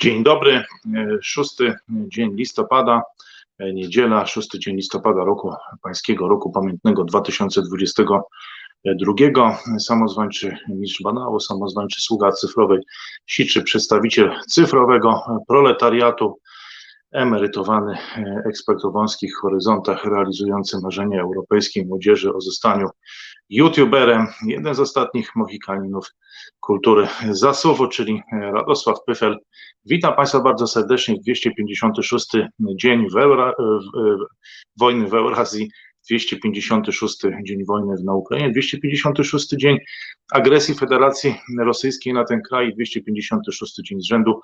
Dzień dobry, e, szósty dzień listopada, e, niedziela, szósty dzień listopada roku pańskiego, roku pamiętnego 2022. Samozwańczy mistrz banału, samozwańczy sługa cyfrowej siczy, przedstawiciel cyfrowego proletariatu, emerytowany e, ekspert o wąskich horyzontach, realizujący marzenia europejskiej młodzieży o zostaniu youtuberem, jeden z ostatnich mohikaninów kultury zasuwu, czyli Radosław Pyfel. Witam Państwa bardzo serdecznie w 256 dzień w Eura, w, wojny w Eurazji, 256 dzień wojny na Ukrainie, 256 dzień agresji Federacji Rosyjskiej na ten kraj, 256 dzień z rzędu,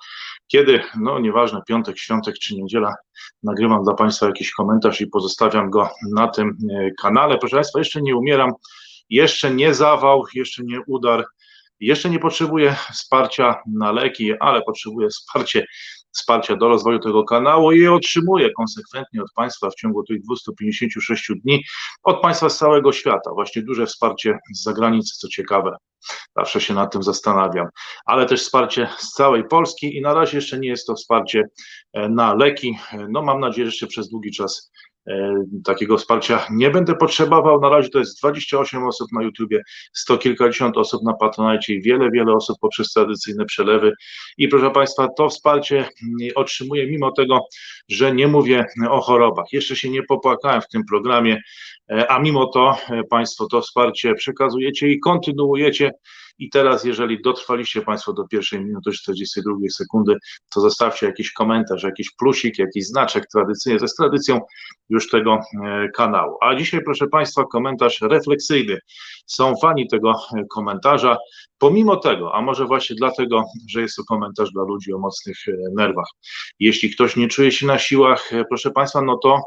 kiedy, no nieważne, piątek, świątek czy niedziela, nagrywam dla Państwa jakiś komentarz i pozostawiam go na tym kanale. Proszę Państwa, jeszcze nie umieram, jeszcze nie zawał, jeszcze nie udar, jeszcze nie potrzebuję wsparcia na leki, ale potrzebuję wsparcie, wsparcia do rozwoju tego kanału i je otrzymuję konsekwentnie od Państwa w ciągu tych 256 dni, od Państwa z całego świata. Właśnie duże wsparcie z zagranicy, co ciekawe. Zawsze się nad tym zastanawiam, ale też wsparcie z całej Polski i na razie jeszcze nie jest to wsparcie e, na leki. No mam nadzieję, że jeszcze przez długi czas E, takiego wsparcia nie będę potrzebował. Na razie to jest 28 osób na YouTubie, sto kilkadziesiąt osób na Patronite i wiele, wiele osób poprzez tradycyjne przelewy. I proszę Państwa, to wsparcie mm, otrzymuję mimo tego, że nie mówię o chorobach. Jeszcze się nie popłakałem w tym programie, e, a mimo to e, Państwo to wsparcie przekazujecie i kontynuujecie i teraz, jeżeli dotrwaliście Państwo do pierwszej minuty 42 sekundy, to zostawcie jakiś komentarz, jakiś plusik, jakiś znaczek tradycyjnie, ze tradycją już tego e, kanału. A dzisiaj, proszę Państwa, komentarz refleksyjny. Są fani tego e, komentarza, pomimo tego, a może właśnie dlatego, że jest to komentarz dla ludzi o mocnych e, nerwach. Jeśli ktoś nie czuje się na siłach, proszę Państwa, no to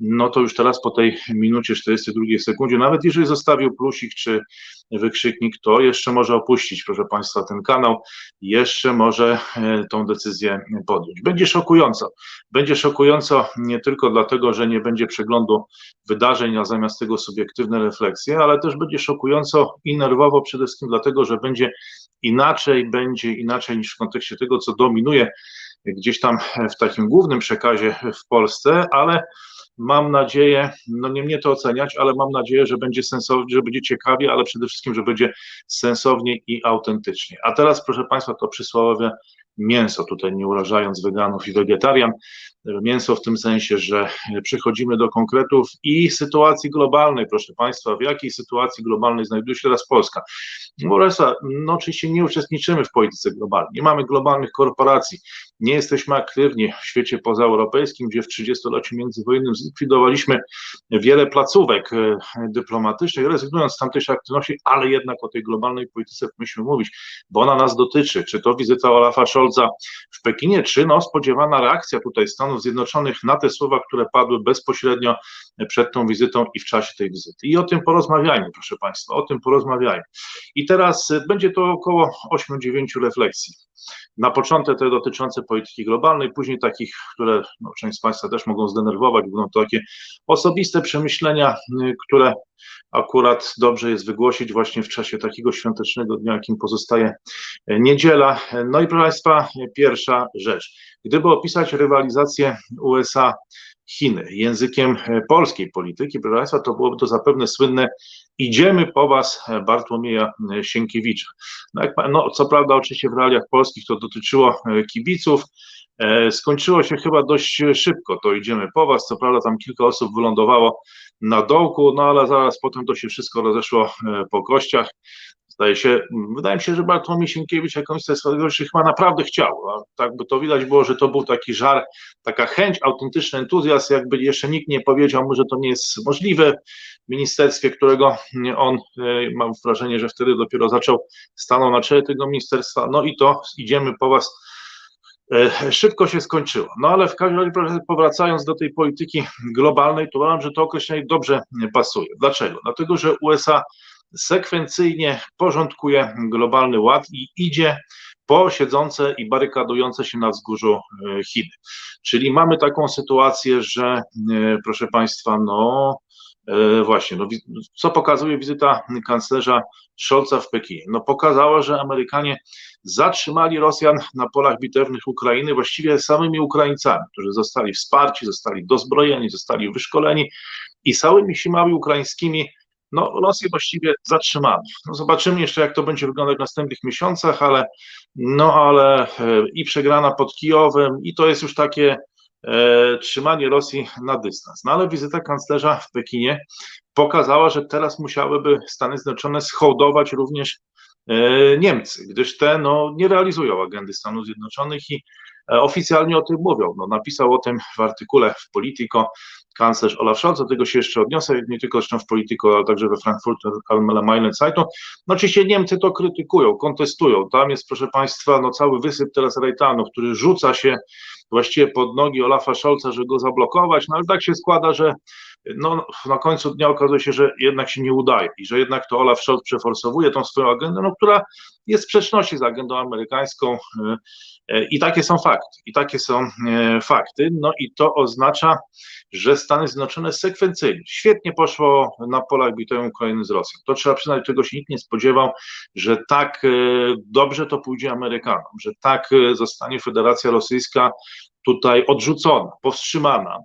no to już teraz po tej minucie 42 sekundzie, nawet jeżeli zostawił plusik czy wykrzyknik, to jeszcze może opuścić, proszę Państwa, ten kanał, jeszcze może e, tą decyzję podjąć. Będzie szokująco. Będzie szokująco nie tylko dlatego, że nie będzie przeglądu wydarzeń, a zamiast tego subiektywne refleksje, ale też będzie szokująco i nerwowo przede wszystkim dlatego, że będzie inaczej, będzie inaczej niż w kontekście tego, co dominuje gdzieś tam w takim głównym przekazie w Polsce, ale Mam nadzieję, no nie mnie to oceniać, ale mam nadzieję, że będzie sensownie, że będzie ciekawie, ale przede wszystkim, że będzie sensownie i autentycznie. A teraz, proszę Państwa, to przysłowiowe mięso, tutaj nie urażając weganów i wegetarian, mięso w tym sensie, że przechodzimy do konkretów i sytuacji globalnej, proszę Państwa, w jakiej sytuacji globalnej znajduje się teraz Polska. Moresa, no oczywiście nie uczestniczymy w polityce globalnej, nie mamy globalnych korporacji, nie jesteśmy aktywni w świecie pozaeuropejskim, gdzie w 30-leciu międzywojennym zlikwidowaliśmy wiele placówek e, dyplomatycznych, rezygnując z tamtejszej aktywności, ale jednak o tej globalnej polityce musimy mówić, bo ona nas dotyczy, czy to wizyta Olafa Scholza w Pekinie, czy no spodziewana reakcja tutaj Stanów Zjednoczonych na te słowa, które padły bezpośrednio przed tą wizytą i w czasie tej wizyty. I o tym porozmawiajmy, proszę Państwa, o tym porozmawiajmy. I teraz e, będzie to około 8-9 refleksji. Na początek te dotyczące polityki globalnej, później takich, które no, część z Państwa też mogą zdenerwować, będą to takie osobiste przemyślenia, y, które akurat dobrze jest wygłosić właśnie w czasie takiego świątecznego dnia, jakim pozostaje y, niedziela. No i proszę Państwa, pierwsza rzecz. Gdyby opisać rywalizację USA Chiny językiem y, polskiej polityki, proszę Państwa, to byłoby to zapewne słynne idziemy po was Bartłomieja Sienkiewicza. No, jak, no, co prawda oczywiście w realiach polskich to dotyczyło e, kibiców, e, skończyło się chyba dość szybko, to idziemy po was, co prawda tam kilka osób wylądowało na dołku, no ale zaraz potem to się wszystko rozeszło e, po kościach, Zdaje się, wydaje mi się, że Bartłomiej Sienkiewicz jakąś ze swojego chyba naprawdę chciał. A tak by to widać było, że to był taki żar, taka chęć, autentyczny entuzjazm, jakby jeszcze nikt nie powiedział mu, że to nie jest możliwe w ministerstwie, którego on, e, mam wrażenie, że wtedy dopiero zaczął, stanął na czele tego ministerstwa, no i to idziemy po was e, szybko się skończyło. No ale w każdym razie, powracając do tej polityki globalnej, to uważam, że to określenie dobrze pasuje. Dlaczego? Dlatego, że USA sekwencyjnie porządkuje globalny ład i idzie po siedzące i barykadujące się na wzgórzu e, Chiny. Czyli mamy taką sytuację, że e, proszę Państwa, no E, właśnie, no, co pokazuje wizyta kanclerza Scholza w Pekinie? No pokazała, że Amerykanie zatrzymali Rosjan na polach bitewnych Ukrainy właściwie samymi Ukraińcami, którzy zostali wsparci, zostali dozbrojeni, zostali wyszkoleni i całymi siłami ukraińskimi no, Rosję właściwie zatrzymano. No, zobaczymy jeszcze, jak to będzie wyglądać w następnych miesiącach, ale, no, ale e, i przegrana pod Kijowem, i to jest już takie e, trzymanie Rosji na dystans. No ale wizyta kanclerza w Pekinie pokazała, że teraz musiałyby Stany Zjednoczone schołdować również e, Niemcy, gdyż te no, nie realizują agendy Stanów Zjednoczonych i e, oficjalnie o tym mówią. No, napisał o tym w artykule w Politico kanclerz Olaf Scholz, do tego się jeszcze odniosę, nie tylko zresztą w Politico, ale także we Frankfurter Allgemeine Zeitung. No oczywiście Niemcy to krytykują, kontestują, tam jest proszę Państwa no cały wysyp teraz Rejtanów, który rzuca się właściwie pod nogi Olafa Scholza, żeby go zablokować, no ale tak się składa, że no, na końcu dnia okazuje się, że jednak się nie udaje i że jednak to Olaf Scholz przeforsowuje tą swoją agendę, no, która jest w sprzeczności z agendą amerykańską e, e, i takie są fakty, i takie są e, fakty, no i to oznacza, że Stany Zjednoczone sekwencyjnie, świetnie poszło na polach bitew Ukrainy z Rosją. To trzeba przyznać, czego się nikt nie spodziewał, że tak dobrze to pójdzie Amerykanom, że tak zostanie Federacja Rosyjska tutaj odrzucona, powstrzymana,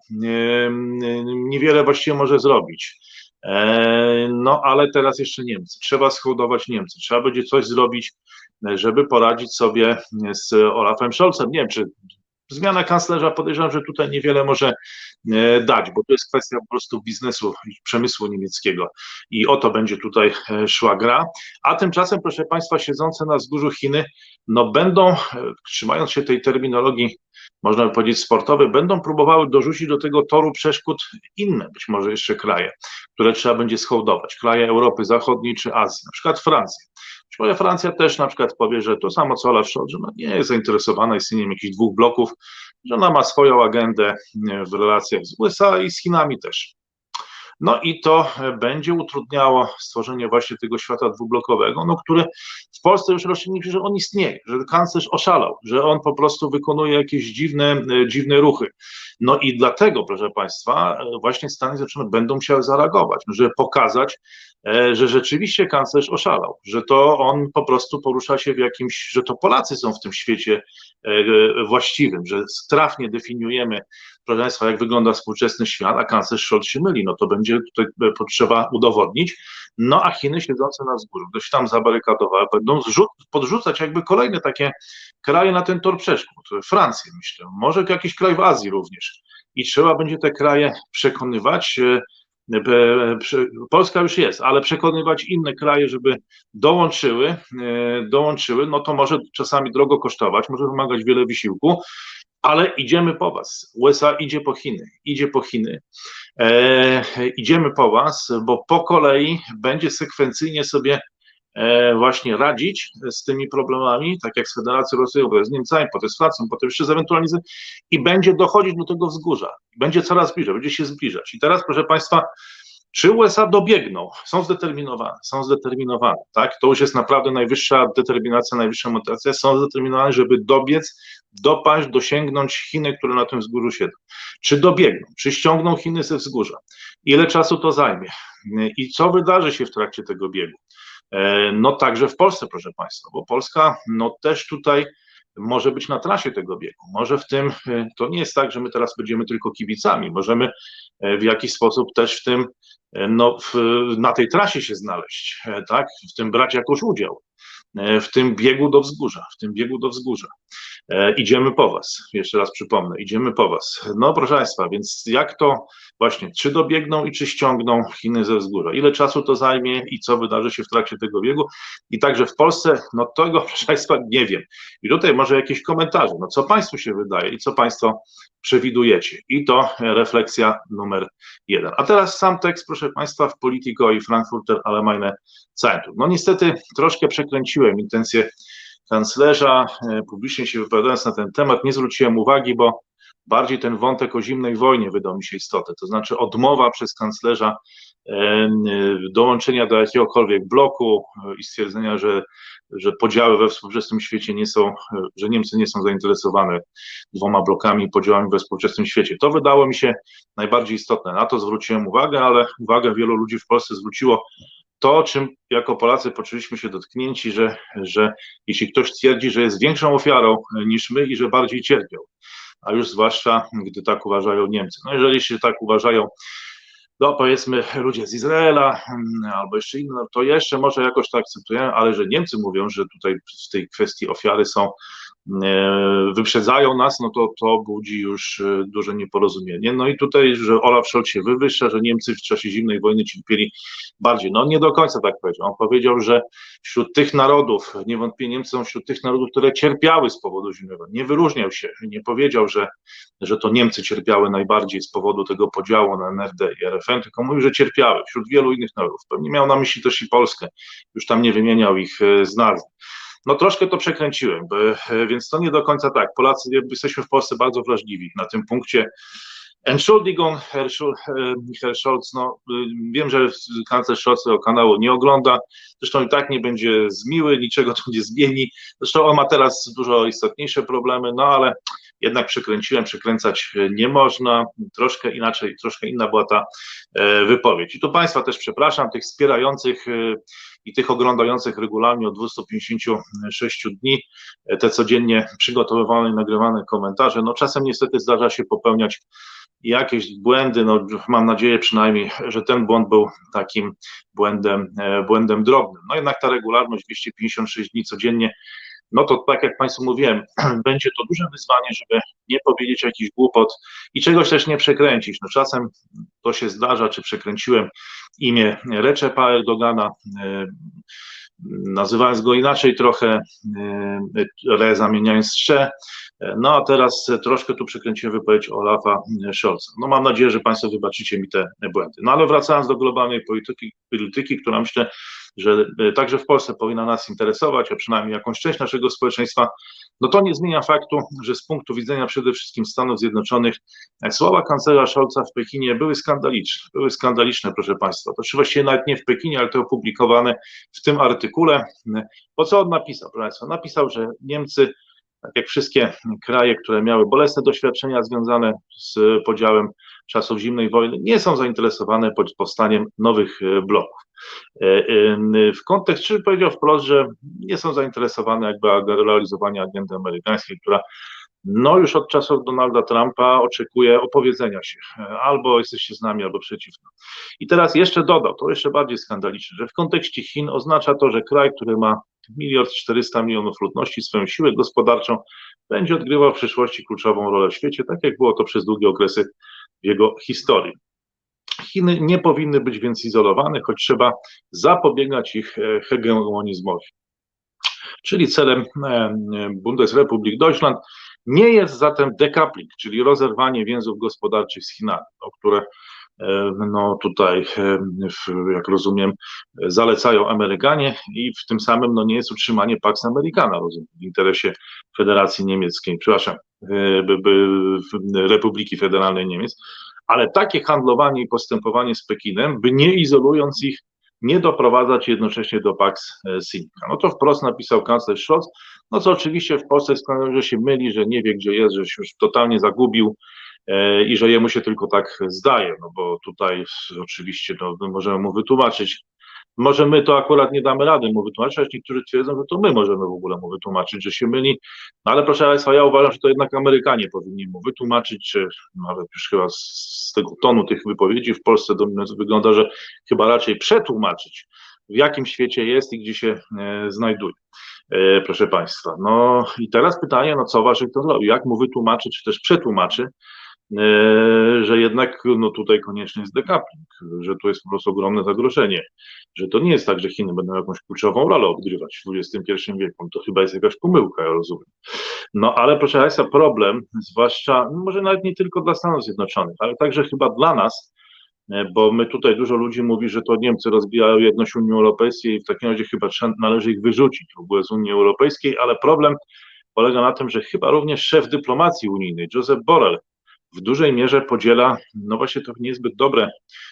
niewiele właściwie może zrobić. E, no ale teraz jeszcze Niemcy. Trzeba schodować Niemcy. Trzeba będzie coś zrobić, żeby poradzić sobie z Olafem Scholzem. Nie wiem, czy zmiana kanclerza podejrzewam, że tutaj niewiele może e, dać, bo to jest kwestia po prostu biznesu i przemysłu niemieckiego i o to będzie tutaj e, szła gra. A tymczasem, proszę Państwa, siedzące na wzgórzu Chiny, no będą, trzymając się tej terminologii można by powiedzieć, sportowe, będą próbowały dorzucić do tego toru przeszkód inne, być może jeszcze kraje, które trzeba będzie schołdować, kraje Europy Zachodniej czy Azji, na przykład Francja. Być może Francja też na przykład powie, że to samo co Olaf Scholz, że no nie jest zainteresowana istnieniem jakichś dwóch bloków, że ona ma swoją agendę w relacjach z USA i z Chinami też. No i to będzie utrudniało stworzenie właśnie tego świata dwublokowego, no, który w Polsce już roślinni że on istnieje, że kanclerz oszalał, że on po prostu wykonuje jakieś dziwne, e, dziwne ruchy. No i dlatego, proszę Państwa, e, właśnie Stany Zjednoczone będą musiały zareagować, żeby pokazać, e, że rzeczywiście kanclerz oszalał, że to on po prostu porusza się w jakimś, że to Polacy są w tym świecie właściwym, że trafnie definiujemy proszę Państwa, jak wygląda współczesny świat, a kanclerz Scholz się myli, no to będzie tutaj e, potrzeba udowodnić. No a Chiny siedzące na wzgórzu, ktoś tam zabarykadowały, będą podrzucać jakby kolejne takie kraje na ten tor przeszkód. Francję myślę, może jakiś kraj w Azji również. I trzeba będzie te kraje przekonywać, e, e, Polska już jest, ale przekonywać inne kraje, żeby dołączyły, dołączyły, no to może czasami drogo kosztować, może wymagać wiele wysiłku, ale idziemy po was. USA idzie po Chiny, idzie po Chiny. E, idziemy po was, bo po kolei będzie sekwencyjnie sobie e, właśnie radzić z tymi problemami, tak jak z Federacją Rosyjską, z Niemcami, potem z Francją, potem jeszcze z ewentualizmem i będzie dochodzić do tego wzgórza. Będzie coraz bliżej, będzie się zbliżać. I teraz, proszę Państwa, czy USA dobiegną? Są zdeterminowane, są zdeterminowane, tak? To już jest naprawdę najwyższa determinacja, najwyższa motywacja. Są zdeterminowane, żeby dobiec, dopaść, dosięgnąć Chiny, które na tym wzgórzu siedzą. Czy dobiegną? Czy ściągną Chiny ze wzgórza? Ile czasu to zajmie? I co wydarzy się w trakcie tego biegu? E, no także w Polsce, proszę Państwa, bo Polska no też tutaj może być na trasie tego biegu. Może w tym, e, to nie jest tak, że my teraz będziemy tylko kibicami, możemy e, w jakiś sposób też w tym, no, w, na tej trasie się znaleźć, tak, w tym brać jakoś udział, w tym biegu do wzgórza, w tym biegu do wzgórza. Idziemy po Was, jeszcze raz przypomnę, idziemy po Was. No proszę Państwa, więc jak to właśnie, czy dobiegną i czy ściągną Chiny ze wzgórza? Ile czasu to zajmie i co wydarzy się w trakcie tego biegu? I także w Polsce, no tego proszę Państwa nie wiem. I tutaj może jakieś komentarze, no co Państwu się wydaje i co Państwo przewidujecie? I to refleksja numer jeden. A teraz sam tekst, proszę Państwa, w Politico i Frankfurter Allgemeine Zeitung. No niestety troszkę przekręciłem intencje kanclerza, e, publicznie się wypowiadając na ten temat, nie zwróciłem uwagi, bo bardziej ten wątek o zimnej wojnie wydał mi się istotny, to znaczy odmowa przez kanclerza dołączenia do jakiegokolwiek bloku i stwierdzenia, że, że podziały we współczesnym świecie nie są, że Niemcy nie są zainteresowane dwoma blokami i podziałami we współczesnym świecie. To wydało mi się najbardziej istotne. Na to zwróciłem uwagę, ale uwagę wielu ludzi w Polsce zwróciło to, czym jako Polacy poczuliśmy się dotknięci, że, że jeśli ktoś twierdzi, że jest większą ofiarą niż my i że bardziej cierpiał, a już zwłaszcza, gdy tak uważają Niemcy. No jeżeli się tak uważają, no powiedzmy ludzie z Izraela mm, albo jeszcze inne, no to jeszcze może jakoś to akceptujemy, ale że Niemcy mówią, że tutaj w tej kwestii ofiary są E, wyprzedzają nas, no to to budzi już e, duże nieporozumienie. No i tutaj, że Olaf Scholz się wywyższa, że Niemcy w czasie zimnej wojny cierpieli bardziej. No nie do końca tak powiedział. On powiedział, że wśród tych narodów, niewątpliwie Niemcy są wśród tych narodów, które cierpiały z powodu zimnej wojny. Nie wyróżniał się, nie powiedział, że, że to Niemcy cierpiały najbardziej z powodu tego podziału na NRD i RFN, tylko mówił, że cierpiały wśród wielu innych narodów. Pewnie miał na myśli też i Polskę. Już tam nie wymieniał ich e, z nazw. No troszkę to przekręciłem, e, więc to nie do końca tak. Polacy, jesteśmy w Polsce bardzo wrażliwi na tym punkcie. Entschuldigung, Herr, Herr Scholz, no wiem, że kanclerz Scholz tego kanału nie ogląda, zresztą i tak nie będzie zmiły, niczego to nie zmieni, zresztą on ma teraz dużo istotniejsze problemy, no ale jednak przekręciłem, przekręcać nie można, troszkę inaczej, troszkę inna była ta e, wypowiedź. I tu Państwa też przepraszam, tych wspierających e, i tych oglądających regularnie od 256 dni te codziennie przygotowywane i nagrywane komentarze. No czasem niestety zdarza się popełniać jakieś błędy, no mam nadzieję przynajmniej, że ten błąd był takim błędem, e, błędem drobnym. No jednak ta regularność 256 dni codziennie no to tak jak Państwu mówiłem, będzie to duże wyzwanie, żeby nie powiedzieć jakiś głupot i czegoś też nie przekręcić. No czasem to się zdarza, czy przekręciłem imię Recepa Erdogana, e, nazywając go inaczej trochę, e, re zamieniając sze, no a teraz troszkę tu przekręciłem wypowiedź Olafa Scholza. No mam nadzieję, że Państwo wybaczycie mi te błędy. No ale wracając do globalnej polityki, polityki która myślę że e, także w Polsce powinna nas interesować, a przynajmniej jakąś część naszego społeczeństwa, no to nie zmienia faktu, że z punktu widzenia przede wszystkim Stanów Zjednoczonych słowa kanclerza Scholza w Pekinie były skandaliczne. Były skandaliczne, proszę Państwa. To czy właściwie nawet nie w Pekinie, ale to opublikowane w tym artykule. Po co on napisał, proszę Państwa? Napisał, że Niemcy tak jak wszystkie kraje, które miały bolesne doświadczenia związane z podziałem czasów zimnej wojny, nie są zainteresowane powstaniem nowych e, bloków. E, e, w kontekście, czy powiedział wprost, że nie są zainteresowane jakby realizowaniem agendy amerykańskiej, która no już od czasów Donalda Trumpa oczekuje opowiedzenia się. Albo jesteście z nami, albo przeciwko. I teraz jeszcze dodał, to jeszcze bardziej skandaliczne, że w kontekście Chin oznacza to, że kraj, który ma miliard 400 milionów ludności, swoją siłę gospodarczą, będzie odgrywał w przyszłości kluczową rolę w świecie, tak jak było to przez długie okresy w jego historii. Chiny nie powinny być więc izolowane, choć trzeba zapobiegać ich e, hegemonizmowi. Czyli celem e, Bundesrepublik Deutschland nie jest zatem decoupling, czyli rozerwanie więzów gospodarczych z Chinami, o które no tutaj, jak rozumiem, zalecają Amerykanie i w tym samym no nie jest utrzymanie Pax Americana, rozumiem, w interesie Federacji Niemieckiej, przepraszam, Republiki Federalnej Niemiec, ale takie handlowanie i postępowanie z Pekinem, by nie izolując ich, nie doprowadzać jednocześnie do Pax Sinica. No to wprost napisał kanclerz Scholz, no co oczywiście w Polsce skłania, że się myli, że nie wie gdzie jest, że się już totalnie zagubił e, i że jemu się tylko tak zdaje, no bo tutaj oczywiście no, możemy mu wytłumaczyć, może my to akurat nie damy rady mu wytłumaczyć, niektórzy twierdzą, że to my możemy w ogóle mu wytłumaczyć, że się myli, no ale proszę Państwa, ja uważam, że to jednak Amerykanie powinni mu wytłumaczyć, czy nawet już chyba z tego tonu tych wypowiedzi w Polsce wygląda, że chyba raczej przetłumaczyć, w jakim świecie jest i gdzie się e, znajduje. E, proszę Państwa, no i teraz pytanie, no co Waszyngton zrobi, jak mu wytłumaczy, czy też przetłumaczy, E, że jednak no tutaj koniecznie jest decoupling, że tu jest po prostu ogromne zagrożenie, że to nie jest tak, że Chiny będą jakąś kluczową rolę odgrywać w XXI wieku. To chyba jest jakaś pomyłka, ja rozumiem. No ale proszę Państwa, problem, zwłaszcza, no może nawet nie tylko dla Stanów Zjednoczonych, ale także chyba dla nas, e, bo my tutaj dużo ludzi mówi, że to Niemcy rozbijają jedność Unii Europejskiej i w takim razie chyba należy ich wyrzucić w ogóle z Unii Europejskiej, ale problem polega na tym, że chyba również szef dyplomacji unijnej, Joseph Borrell, w dużej mierze podziela, no właśnie to niezbyt dobre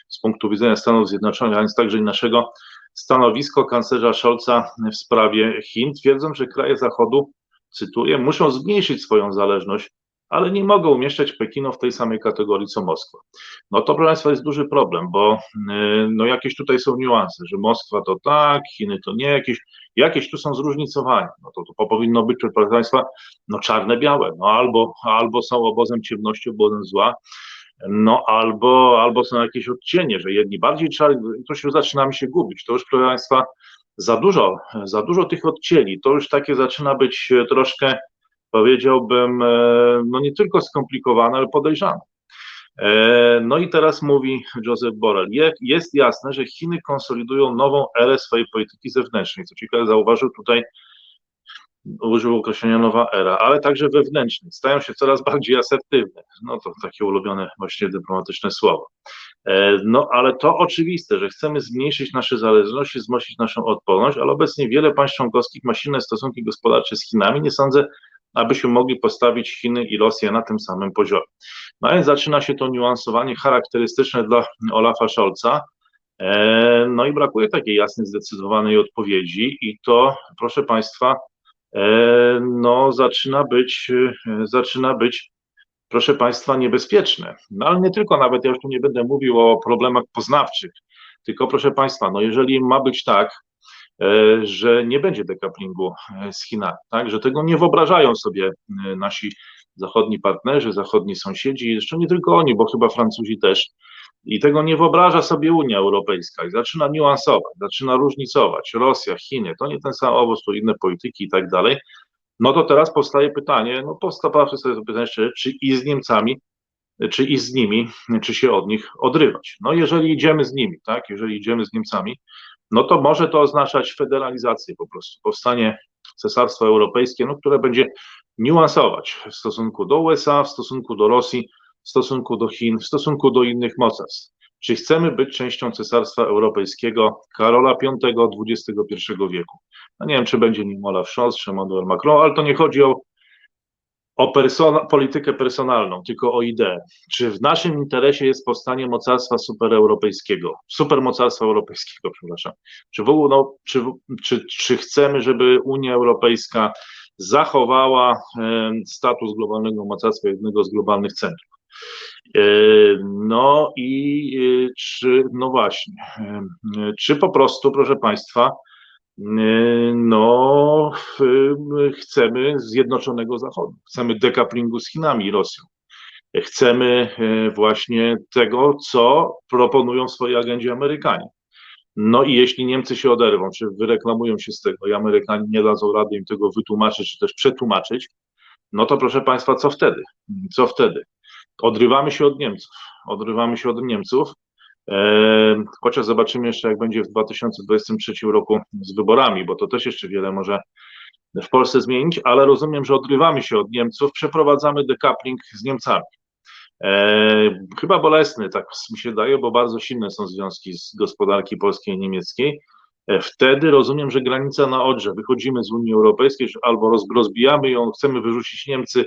z punktu widzenia Stanów Zjednoczonych, a więc także i naszego stanowisko kanclerza Scholza w sprawie Chin. Twierdzą, że kraje Zachodu, cytuję, muszą zmniejszyć swoją zależność ale nie mogą umieszczać Pekinu w tej samej kategorii co Moskwa. No to, proszę Państwa, jest duży problem, bo y, no jakieś tutaj są niuanse, że Moskwa to tak, Chiny to nie, jakieś, jakieś tu są zróżnicowania. No to, to powinno być, proszę Państwa, no czarne-białe, no albo, albo są obozem ciemności, obozem zła, no albo, albo są jakieś odcienie, że jedni bardziej czarni, to się zaczynamy się gubić. To już, proszę Państwa, za dużo, za dużo tych odcieni, to już takie zaczyna być troszkę powiedziałbym, e, no nie tylko skomplikowane, ale podejrzane. E, no i teraz mówi Joseph Borrell, jest jasne, że Chiny konsolidują nową erę swojej polityki zewnętrznej. Co ciekawe, zauważył tutaj, użył określenia nowa era, ale także wewnętrznej. Stają się coraz bardziej asertywne. No to takie ulubione właśnie dyplomatyczne słowo. E, no ale to oczywiste, że chcemy zmniejszyć nasze zależności, wzmocnić naszą odporność, ale obecnie wiele państw członkowskich ma silne stosunki gospodarcze z Chinami. Nie sądzę, abyśmy mogli postawić Chiny i Rosję na tym samym poziomie. No więc zaczyna się to niuansowanie charakterystyczne dla Olafa Scholza, e, no i brakuje takiej jasnej, zdecydowanej odpowiedzi i to, proszę Państwa, e, no zaczyna być, e, zaczyna być, proszę Państwa, niebezpieczne. No ale nie tylko nawet, ja już tu nie będę mówił o problemach poznawczych, tylko proszę Państwa, no jeżeli ma być tak, że nie będzie dekaplingu e, z Chinami, tak? że tego nie wyobrażają sobie e, nasi zachodni partnerzy, zachodni sąsiedzi, jeszcze nie tylko oni, bo chyba Francuzi też. I tego nie wyobraża sobie Unia Europejska i zaczyna niuansować, zaczyna różnicować. Rosja, Chiny, to nie ten sam owoc, to inne polityki i tak dalej. No to teraz powstaje pytanie, no postawmy sobie pytanie jeszcze, czy i z Niemcami, czy i z nimi, czy się od nich odrywać. No jeżeli idziemy z nimi, tak, jeżeli idziemy z Niemcami, no to może to oznaczać federalizację po prostu, powstanie cesarstwa europejskie, no, które będzie niuansować w stosunku do USA, w stosunku do Rosji, w stosunku do Chin, w stosunku do innych mocarstw. Czy chcemy być częścią Cesarstwa Europejskiego Karola V XXI wieku? No nie wiem, czy będzie nim Olaf Scholz, czy Emmanuel Macron, ale to nie chodzi o o persona, politykę personalną, tylko o ideę. Czy w naszym interesie jest powstanie mocarstwa supereuropejskiego, supermocarstwa europejskiego, przepraszam. Czy w ogóle, no, czy, czy, czy chcemy, żeby Unia Europejska zachowała e, status globalnego mocarstwa, jednego z globalnych centrów? E, no i e, czy, no właśnie, czy po prostu, proszę Państwa, no, chcemy zjednoczonego Zachodu, chcemy dekaplingu z Chinami i Rosją. Chcemy e, właśnie tego, co proponują w swojej agendzie Amerykanie. No i jeśli Niemcy się oderwą, czy wyreklamują się z tego i Amerykanie nie dadzą rady im tego wytłumaczyć, czy też przetłumaczyć, no to proszę Państwa, co wtedy? Co wtedy? Odrywamy się od Niemców. Odrywamy się od Niemców, Chociaż zobaczymy jeszcze, jak będzie w 2023 roku z wyborami, bo to też jeszcze wiele może w Polsce zmienić, ale rozumiem, że odrywamy się od Niemców, przeprowadzamy decoupling z Niemcami. chyba bolesny, tak mi się daje, bo bardzo silne są związki z gospodarki polskiej i niemieckiej. E, wtedy rozumiem, że granica na Odrze, wychodzimy z Unii Europejskiej, albo rozbijamy ją, chcemy wyrzucić Niemcy,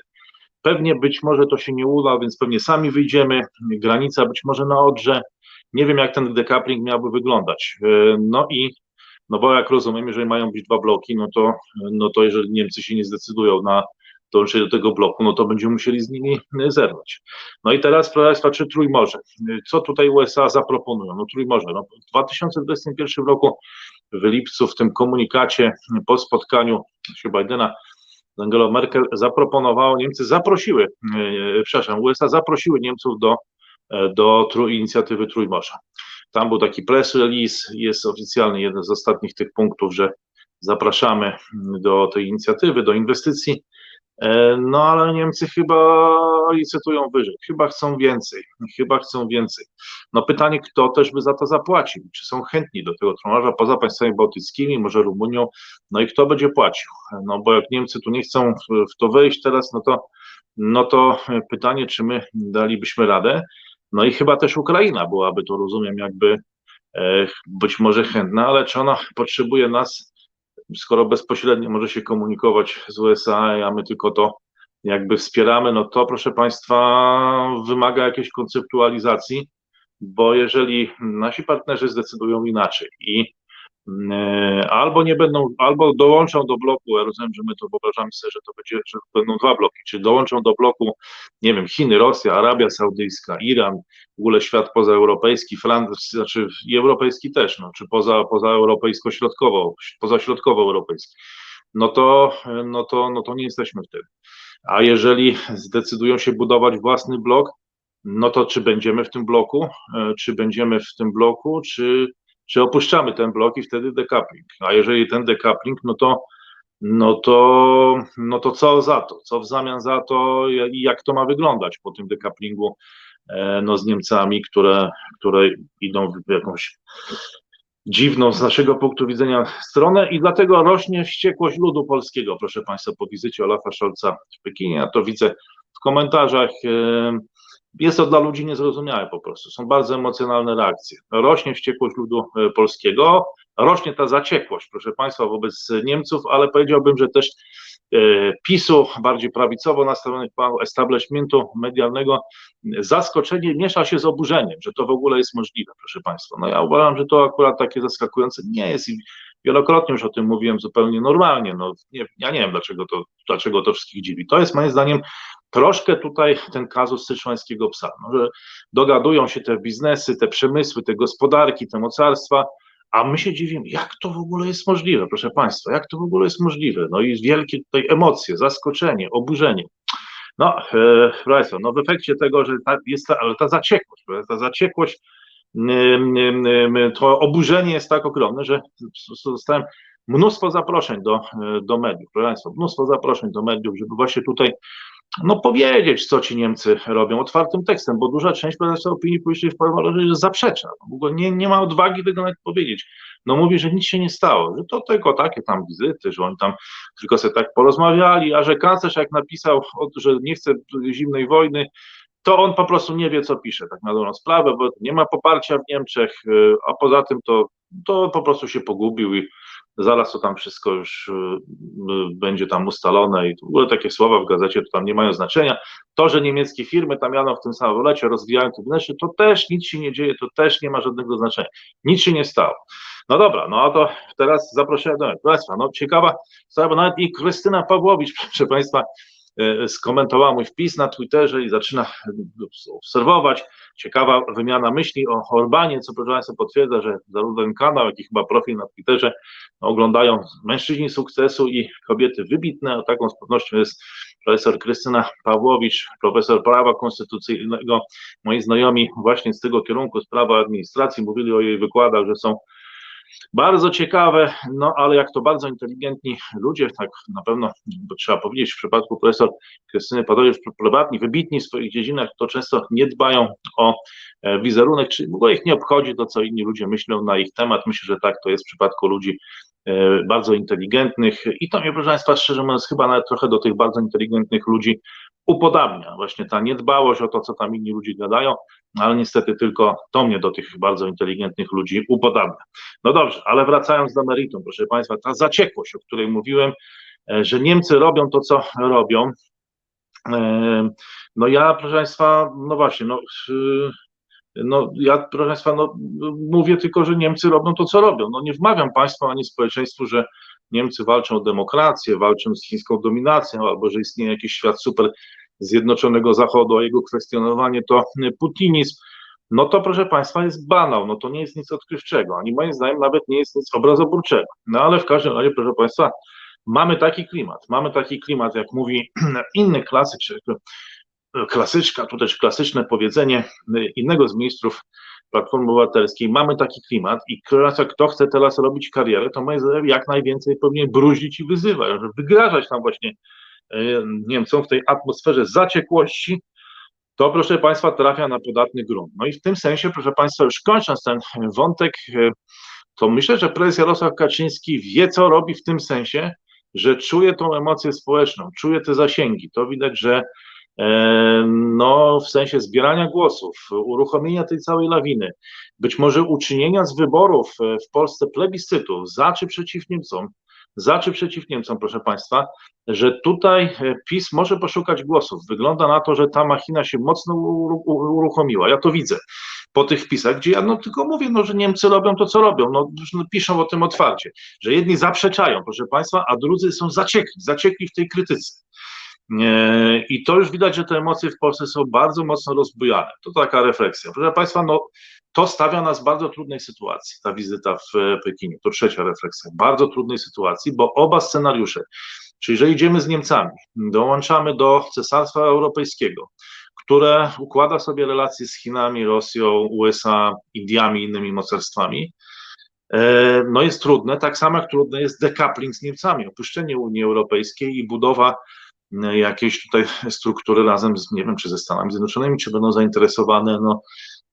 pewnie być może to się nie uda, więc pewnie sami wyjdziemy, granica być może na Odrze, nie wiem, jak ten decoupling miałby wyglądać. E, no i, no bo jak rozumiem, jeżeli mają być dwa bloki, no to, no to jeżeli Niemcy się nie zdecydują na dołączenie do tego bloku, no to będziemy musieli z nimi zerwać. No i teraz, proszę Państwa, czy Trójmorze? Co tutaj USA zaproponują? No Trójmorze, no w 2021 roku w lipcu w tym komunikacie po spotkaniu się Bidena z Angelą Merkel zaproponowało, Niemcy zaprosiły, e, przepraszam, USA zaprosiły Niemców do E, do tru, inicjatywy Trójmorza. Tam był taki press release, jest oficjalny jeden z ostatnich tych punktów, że zapraszamy do tej inicjatywy, do inwestycji. E, no ale Niemcy chyba licytują wyżej, chyba chcą więcej, chyba chcą więcej. No pytanie, kto też by za to zapłacił? Czy są chętni do tego tronarza poza państwami bałtyckimi, może Rumunią? No i kto będzie płacił? No bo jak Niemcy tu nie chcą w to wejść teraz, no to, no to pytanie, czy my dalibyśmy radę? No i chyba też Ukraina byłaby to, rozumiem, jakby e, być może chętna, ale czy ona potrzebuje nas, skoro bezpośrednio może się komunikować z USA, a my tylko to jakby wspieramy, no to proszę Państwa, wymaga jakiejś konceptualizacji, bo jeżeli nasi partnerzy zdecydują inaczej i albo nie będą, albo dołączą do bloku, ja rozumiem, że my to wyobrażamy sobie, że to będzie, że będą dwa bloki, czy dołączą do bloku, nie wiem, Chiny, Rosja, Arabia Saudyjska, Iran, w ogóle świat pozaeuropejski, Francja, znaczy i europejski też, no, czy poza, poza europejsko-środkowo, poza środkowo-europejski, no to, no to, no to nie jesteśmy wtedy. A jeżeli zdecydują się budować własny blok, no to czy będziemy w tym bloku, e, czy będziemy w tym bloku, czy czy opuszczamy ten blok i wtedy decoupling. A jeżeli ten decoupling, no to, no to, no to co za to? Co w zamian za to i jak to ma wyglądać po tym decouplingu e, no, z Niemcami, które, które idą w jakąś dziwną z naszego punktu widzenia stronę i dlatego rośnie wściekłość ludu polskiego, proszę Państwa, po wizycie Olafa Scholza w Pekinie. Ja to widzę w komentarzach. Jest to dla ludzi niezrozumiałe po prostu. Są bardzo emocjonalne reakcje. Rośnie wściekłość ludu e, polskiego, rośnie ta zaciekłość, proszę Państwa, wobec Niemców, ale powiedziałbym, że też e, PiSu, bardziej prawicowo nastawionego establishmentu medialnego, zaskoczenie miesza się z oburzeniem, że to w ogóle jest możliwe, proszę Państwa. No ja uważam, że to akurat takie zaskakujące nie jest i wielokrotnie już o tym mówiłem zupełnie normalnie. No, nie, ja nie wiem, dlaczego to, dlaczego to wszystkich dziwi. To jest moim zdaniem troszkę tutaj ten kazus syczuańskiego psa, no, że dogadują się te biznesy, te przemysły, te gospodarki, te mocarstwa, a my się dziwimy, jak to w ogóle jest możliwe, proszę Państwa, jak to w ogóle jest możliwe? No i wielkie tutaj emocje, zaskoczenie, oburzenie. No, e, no w efekcie tego, że ta, jest ta, ale ta zaciekłość, ta zaciekłość, to oburzenie jest tak ogromne, że dostałem mnóstwo zaproszeń do, do mediów, proszę Państwa, mnóstwo zaproszeń do mediów, żeby właśnie tutaj no powiedzieć, co ci Niemcy robią otwartym tekstem, bo duża część prezesa opinii publicznej w Polsce zaprzecza. Ogóle nie, nie ma odwagi tego nawet powiedzieć. No mówi, że nic się nie stało, że to tylko takie tam wizyty, że oni tam tylko sobie tak porozmawiali, a że kanclerz jak napisał, że nie chce zimnej wojny, to on po prostu nie wie, co pisze, tak na dobrą sprawę, bo nie ma poparcia w Niemczech, y, a poza tym to, to po prostu się pogubił i zaraz to tam wszystko już y, y, będzie tam ustalone i w ogóle takie słowa w gazecie to tam nie mają znaczenia. To, że niemieckie firmy tam jadą w tym samolocie, rozwijają to wnętrze, to też nic się nie dzieje, to też nie ma żadnego znaczenia. Nic się nie stało. No dobra, no a to teraz zapraszam do Państwa. No ciekawa sprawa, nawet i Krystyna Pawłowicz, proszę Państwa, skomentowała mój wpis na Twitterze i zaczyna obserwować. Ciekawa wymiana myśli o Orbanie, co proszę Państwa potwierdza, że zarówno ten kanał, jak i chyba profil na Twitterze oglądają mężczyźni sukcesu i kobiety wybitne, a taką z pewnością jest profesor Krystyna Pawłowicz, profesor prawa konstytucyjnego. Moi znajomi właśnie z tego kierunku, z prawa administracji, mówili o jej wykładach, że są bardzo ciekawe, no ale jak to bardzo inteligentni ludzie, tak na pewno bo trzeba powiedzieć, w przypadku profesor Krystyny Padojewicz, prywatni, wybitni w swoich dziedzinach, to często nie dbają o e, wizerunek, czy ogóle ich nie obchodzi to, co inni ludzie myślą na ich temat. Myślę, że tak to jest w przypadku ludzi e, bardzo inteligentnych i to mnie, proszę Państwa, szczerze mówiąc, chyba nawet trochę do tych bardzo inteligentnych ludzi upodabnia. Właśnie ta niedbałość o to, co tam inni ludzie gadają, ale niestety tylko to mnie do tych bardzo inteligentnych ludzi upodabnia. No dobrze, ale wracając do meritum, proszę Państwa, ta zaciekłość, o której mówiłem, e, że Niemcy robią to, co robią. E, no ja, proszę Państwa, no właśnie, no, no ja, proszę Państwa, no, mówię tylko, że Niemcy robią to, co robią. No nie wmawiam Państwu ani społeczeństwu, że Niemcy walczą o demokrację, walczą z chińską dominacją, albo że istnieje jakiś świat super Zjednoczonego Zachodu, a jego kwestionowanie to putinizm, no to proszę Państwa jest banał, no to nie jest nic odkrywczego, ani moim zdaniem nawet nie jest nic obrazoburczego. No ale w każdym razie, proszę Państwa, mamy taki klimat, mamy taki klimat, jak mówi inny klasyk, klasyczka, tu też klasyczne powiedzenie innego z ministrów Platformy Obywatelskiej, mamy taki klimat i kto chce teraz robić karierę, to zdaniem jak najwięcej powinien bruździć i wyzywać, żeby wygrażać tam właśnie e, Niemcom w tej atmosferze zaciekłości, to proszę Państwa trafia na podatny grunt. No i w tym sensie, proszę Państwa, już kończąc ten wątek, e, to myślę, że prezes Jarosław Kaczyński wie, co robi w tym sensie, że czuje tą emocję społeczną, czuje te zasięgi. To widać, że no, w sensie zbierania głosów, uruchomienia tej całej lawiny, być może uczynienia z wyborów e, w Polsce plebiscytów za czy przeciw Niemcom, za czy przeciw Niemcom, proszę Państwa, że tutaj e, PiS może poszukać głosów. Wygląda na to, że ta machina się mocno uruchomiła. Ja to widzę po tych wpisach, gdzie ja no tylko mówię, no, że Niemcy robią to, co robią. No, no, piszą o tym otwarcie, że jedni zaprzeczają, proszę Państwa, a drudzy są zaciekli, zaciekli w tej krytyce. E, I to już widać, że te emocje w Polsce są bardzo mocno rozbujane. To taka refleksja. Proszę Państwa, no, to stawia nas w bardzo trudnej sytuacji, ta wizyta w e, Pekinie. To trzecia refleksja. Bardzo trudnej sytuacji, bo oba scenariusze, czyli że idziemy z Niemcami, dołączamy do Cesarstwa Europejskiego, które układa sobie relacje z Chinami, Rosją, USA, Indiami, innymi mocarstwami, e, no jest trudne, tak samo jak trudne jest decoupling z Niemcami, opuszczenie Unii Europejskiej i budowa e, jakiejś tutaj struktury razem z, nie wiem, czy ze Stanami Zjednoczonymi, czy będą zainteresowane, no,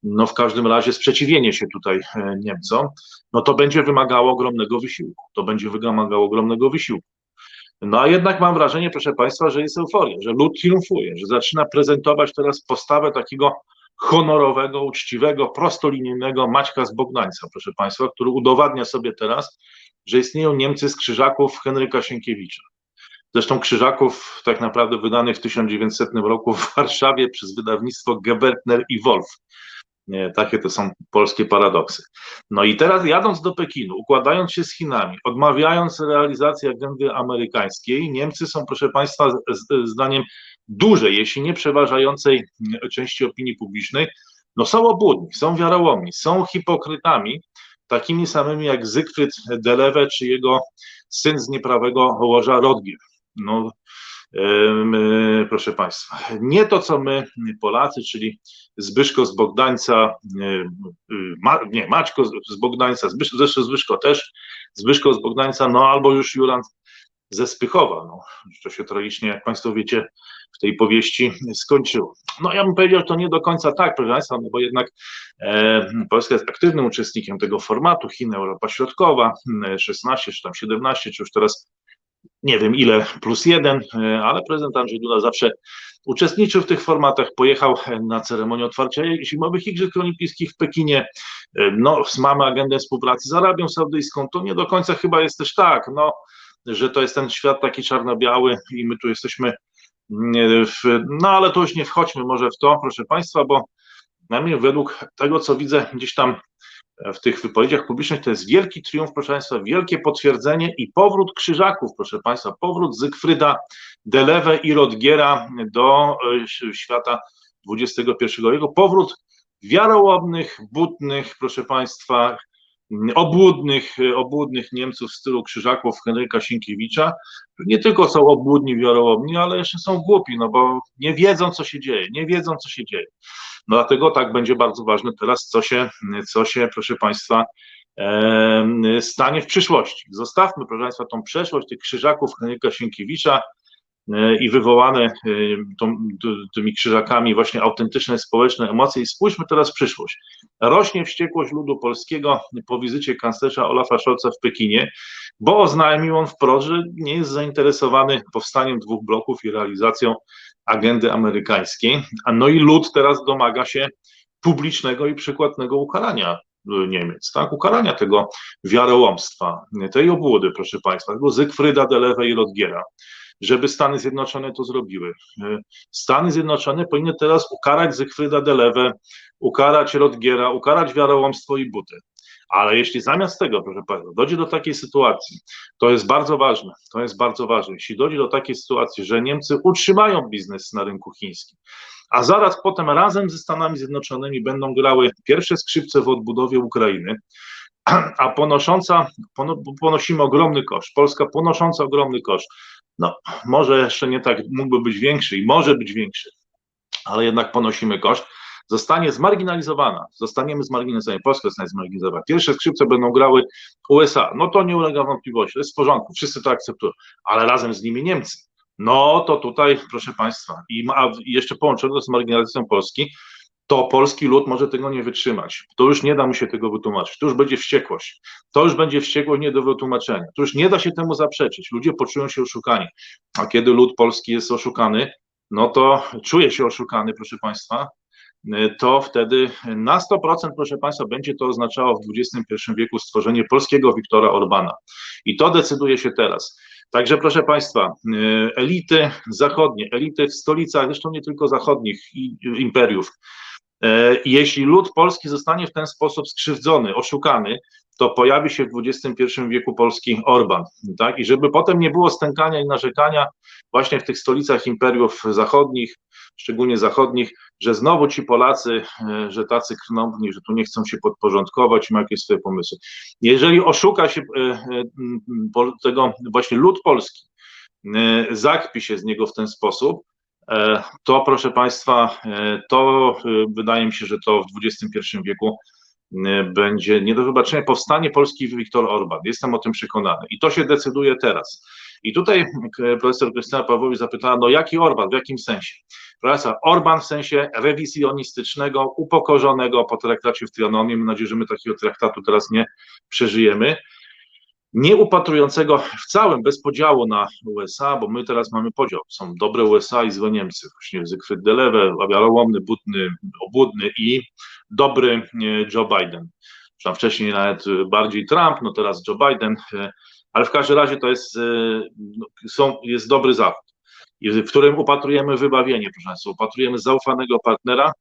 no w każdym razie sprzeciwienie się tutaj e, Niemcom, no to będzie wymagało ogromnego wysiłku, to będzie wymagało ogromnego wysiłku. No a jednak mam wrażenie, proszę Państwa, że jest euforia, że lud triumfuje, że zaczyna prezentować teraz postawę takiego honorowego, uczciwego, prostolinijnego Maćka z Bogdańca, proszę Państwa, który udowadnia sobie teraz, że istnieją Niemcy z krzyżaków Henryka Sienkiewicza. Zresztą krzyżaków tak naprawdę wydanych w 1900 roku w Warszawie przez wydawnictwo Gebertner i Wolf. Takie to są polskie paradoksy. No i teraz jadąc do Pekinu, układając się z Chinami, odmawiając realizacji agendy amerykańskiej, Niemcy są, proszę Państwa, zdaniem dużej, jeśli nie przeważającej części opinii publicznej, no są obłudni, są wiarołomni, są hipokrytami, takimi samymi jak Zygfryd Delewe czy jego syn z nieprawego łoża Rodgier. No, proszę Państwa. Nie to, co my, Polacy, czyli Zbyszko z Bogdańca, nie, Maćko z Bogdańca, Zbyszko, zresztą Zbyszko też, Zbyszko z Bogdańca, no albo już Juran ze Spychowa, no, to się tragicznie, jak Państwo wiecie, w tej powieści skończyło. No ja bym powiedział, że to nie do końca tak, proszę Państwa, no bo jednak e, Polska jest aktywnym uczestnikiem tego formatu, Chiny, Europa Środkowa, 16 czy tam 17, czy już teraz nie wiem ile plus jeden, e, ale prezydent Andrzej Duda zawsze uczestniczył w tych formatach, pojechał na ceremonię otwarcia zimowych Igrzysk Olimpijskich w Pekinie, e, no mamy agendę współpracy z Arabią Saudyjską, to nie do końca chyba jest też tak, no, że to jest ten świat taki czarno-biały i my tu jesteśmy, mm, w, no ale to już nie wchodźmy może w to, proszę Państwa, bo na mnie według tego, co widzę gdzieś tam w tych wypowiedziach publicznych to jest wielki triumf, proszę Państwa, wielkie potwierdzenie i powrót krzyżaków, proszę Państwa, powrót Zygfryda Delewe i Rodgiera do e, świata XXI wieku, powrót wiarołomnych, butnych, proszę Państwa, obłudnych, obłudnych Niemców w stylu krzyżaków Henryka Sienkiewicza, nie tylko są obłudni, wiarołomni, ale jeszcze są głupi, no bo nie wiedzą, co się dzieje, nie wiedzą, co się dzieje. No dlatego tak będzie bardzo ważne teraz, co się, co się proszę Państwa, stanie w przyszłości. Zostawmy, proszę Państwa, tą przeszłość tych krzyżaków Henryka Sienkiewicza i wywołane e, tymi krzyżakami właśnie autentyczne społeczne emocje i spójrzmy teraz w przyszłość. Rośnie wściekłość ludu polskiego po wizycie kanclerza Olafa Scholza w Pekinie, bo oznajmił on wprost, że nie jest zainteresowany powstaniem dwóch bloków i realizacją agendy amerykańskiej. No i lud teraz domaga się publicznego i przykładnego ukarania Niemiec, tak? Ukarania tego wiarołomstwa, tej obłudy, proszę Państwa, tego Zygfryda, Delewe i Rodgiera, żeby Stany Zjednoczone to zrobiły. Stany Zjednoczone powinny teraz ukarać Zygfryda Delewe, ukarać Rodgiera, ukarać wiarołomstwo i buty. Ale jeśli zamiast tego, proszę Państwa, dojdzie do takiej sytuacji, to jest bardzo ważne, to jest bardzo ważne, jeśli dojdzie do takiej sytuacji, że Niemcy utrzymają biznes na rynku chińskim, a zaraz potem razem ze Stanami Zjednoczonymi będą grały pierwsze skrzypce w odbudowie Ukrainy, a ponosząca, ponosimy ogromny koszt, Polska ponosząca ogromny koszt, no może jeszcze nie tak mógłby być większy i może być większy, ale jednak ponosimy koszt, zostanie zmarginalizowana, zostaniemy zmarginalizowani, Polska zostanie zmarginalizowana. Pierwsze skrzypce będą grały USA, no to nie ulega wątpliwości, to jest w porządku, wszyscy to akceptują, ale razem z nimi Niemcy. No to tutaj, proszę Państwa, i ma, jeszcze połączone z marginalizacją Polski, to polski lud może tego nie wytrzymać. To już nie da mu się tego wytłumaczyć. To już będzie wściekłość. To już będzie wściekłość nie do wytłumaczenia. To już nie da się temu zaprzeczyć. Ludzie poczują się oszukani. A kiedy lud polski jest oszukany, no to czuje się oszukany, proszę Państwa, to wtedy na 100%, proszę Państwa, będzie to oznaczało w XXI wieku stworzenie polskiego Wiktora Orbana. I to decyduje się teraz. Także proszę Państwa, elity zachodnie, elity w stolicach, zresztą nie tylko zachodnich imperiów, jeśli lud polski zostanie w ten sposób skrzywdzony, oszukany, to pojawi się w XXI wieku polski Orban, tak? I żeby potem nie było stękania i narzekania właśnie w tych stolicach imperiów zachodnich, szczególnie zachodnich, że znowu ci Polacy, e, że tacy krnąbni, że tu nie chcą się podporządkować mają jakieś swoje pomysły. Jeżeli oszuka się e, e, tego właśnie lud polski, zakpi się z niego w ten sposób, to proszę Państwa, to wydaje mi się, że to w XXI wieku będzie nie do wybaczenia powstanie Polski Wiktor Orban. Jestem o tym przekonany. I to się decyduje teraz. I tutaj profesor Krystyna Pawłowicz zapytała, no jaki Orban, w jakim sensie? Profesor Orban w sensie rewizjonistycznego, upokorzonego po traktacie w Trianonie. Mam nadzieję, że my takiego traktatu teraz nie przeżyjemy nie upatrującego w całym, bez podziału na USA, bo my teraz mamy podział. Są dobre USA i złe Niemcy. Właśnie Zygfryd Delewe, wiarołomny, butny, obłudny i dobry e, Joe Biden. Tam wcześniej nawet bardziej Trump, no teraz Joe Biden, e, ale w każdym razie to jest, e, no, są, jest dobry Zachód, w którym upatrujemy wybawienie, proszę Państwa, upatrujemy zaufanego partnera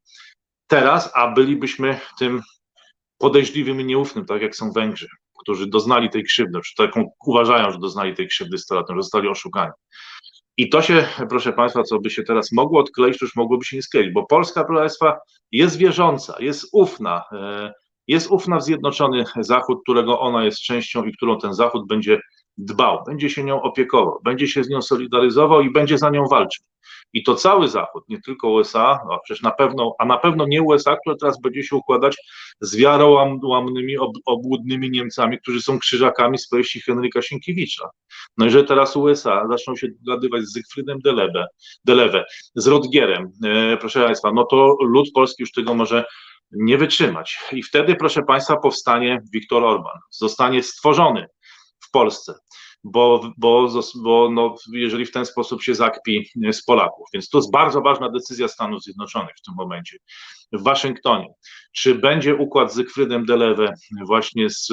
teraz, a bylibyśmy tym podejrzliwym i nieufnym, tak jak są Węgrzy którzy doznali tej krzywdy, czy taką uważają, że doznali tej krzywdy 100 lat, że zostali oszukani. I to się, proszę Państwa, co by się teraz mogło odkleić, to już mogłoby się nie skleić, bo Polska, proszę Państwa, jest wierząca, jest ufna, e, jest ufna w Zjednoczony Zachód, którego ona jest częścią i którą ten Zachód będzie dbał, będzie się nią opiekował, będzie się z nią solidaryzował i będzie za nią walczył. I to cały Zachód, nie tylko USA, a przecież na pewno, a na pewno nie USA, które teraz będzie się układać z wiarołamnymi, ob, obłudnymi Niemcami, którzy są krzyżakami z Henryka Sienkiewicza. No i że teraz USA zaczną się dogadywać z Zygfrydem Delebe, Deleve, z Rodgierem, e, proszę Państwa, no to lud polski już tego może nie wytrzymać. I wtedy, proszę Państwa, powstanie Viktor Orban, zostanie stworzony w Polsce bo, bo, bo no, jeżeli w ten sposób się zakpi z Polaków. Więc to jest bardzo ważna decyzja Stanów Zjednoczonych w tym momencie. W Waszyngtonie. Czy będzie układ z Zygfrydem Delewe właśnie z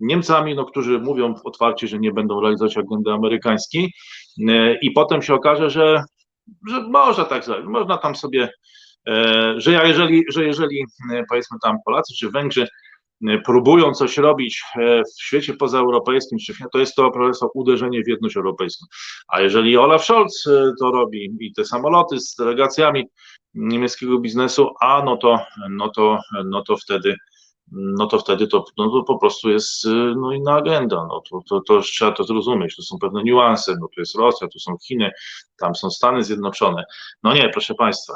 Niemcami, no, którzy mówią otwarcie, że nie będą realizować agendy amerykańskiej i potem się okaże, że, że można tak zrobić, można tam sobie, e, że jeżeli, że jeżeli powiedzmy tam Polacy czy Węgrzy E, próbują coś robić e, w świecie pozaeuropejskim, to jest to po uderzenie w jedność europejską. A jeżeli Olaf Scholz e, to robi i te samoloty z delegacjami niemieckiego biznesu, a no to, no to, no to wtedy no to wtedy to, no to po prostu jest no, inna agenda. No, to, to, to trzeba to zrozumieć. To są pewne niuanse. No, tu jest Rosja, tu są Chiny, tam są Stany Zjednoczone. No nie, proszę Państwa.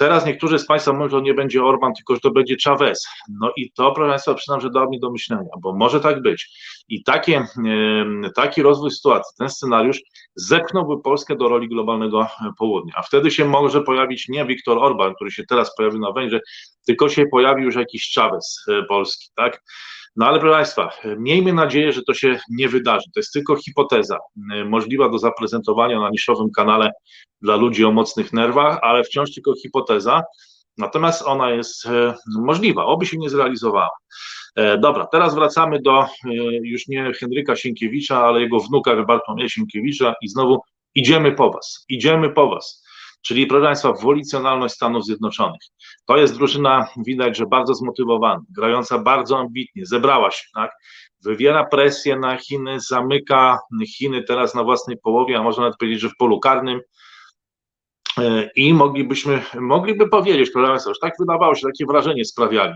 Teraz niektórzy z Państwa mówią, że nie będzie Orban, tylko że to będzie Chavez. No i to, proszę Państwa, przyznam, że da mi do myślenia, bo może tak być. I takie, taki rozwój sytuacji, ten scenariusz zepchnąłby Polskę do roli globalnego południa. A wtedy się może pojawić nie Viktor Orban, który się teraz pojawił na Węgrzech, tylko się pojawił już jakiś Chavez e, polski, tak? No ale proszę Państwa, miejmy nadzieję, że to się nie wydarzy. To jest tylko hipoteza, e, możliwa do zaprezentowania na niszowym kanale dla ludzi o mocnych nerwach, ale wciąż tylko hipoteza. Natomiast ona jest e, możliwa, oby się nie zrealizowała. E, dobra, teraz wracamy do już nie Henryka Sienkiewicza, ale jego wnuka Bartłomieja Sienkiewicza i znowu idziemy po was, idziemy po was czyli proszę Państwa, wolicjonalność Stanów Zjednoczonych. To jest drużyna, widać, że bardzo zmotywowana, grająca bardzo ambitnie, zebrała się, tak? Wywiera presję na Chiny, zamyka Chiny teraz na własnej połowie, a można nawet powiedzieć, że w polu karnym. E, I moglibyśmy, mogliby powiedzieć, proszę Państwa, już tak wydawało się, takie wrażenie sprawiali,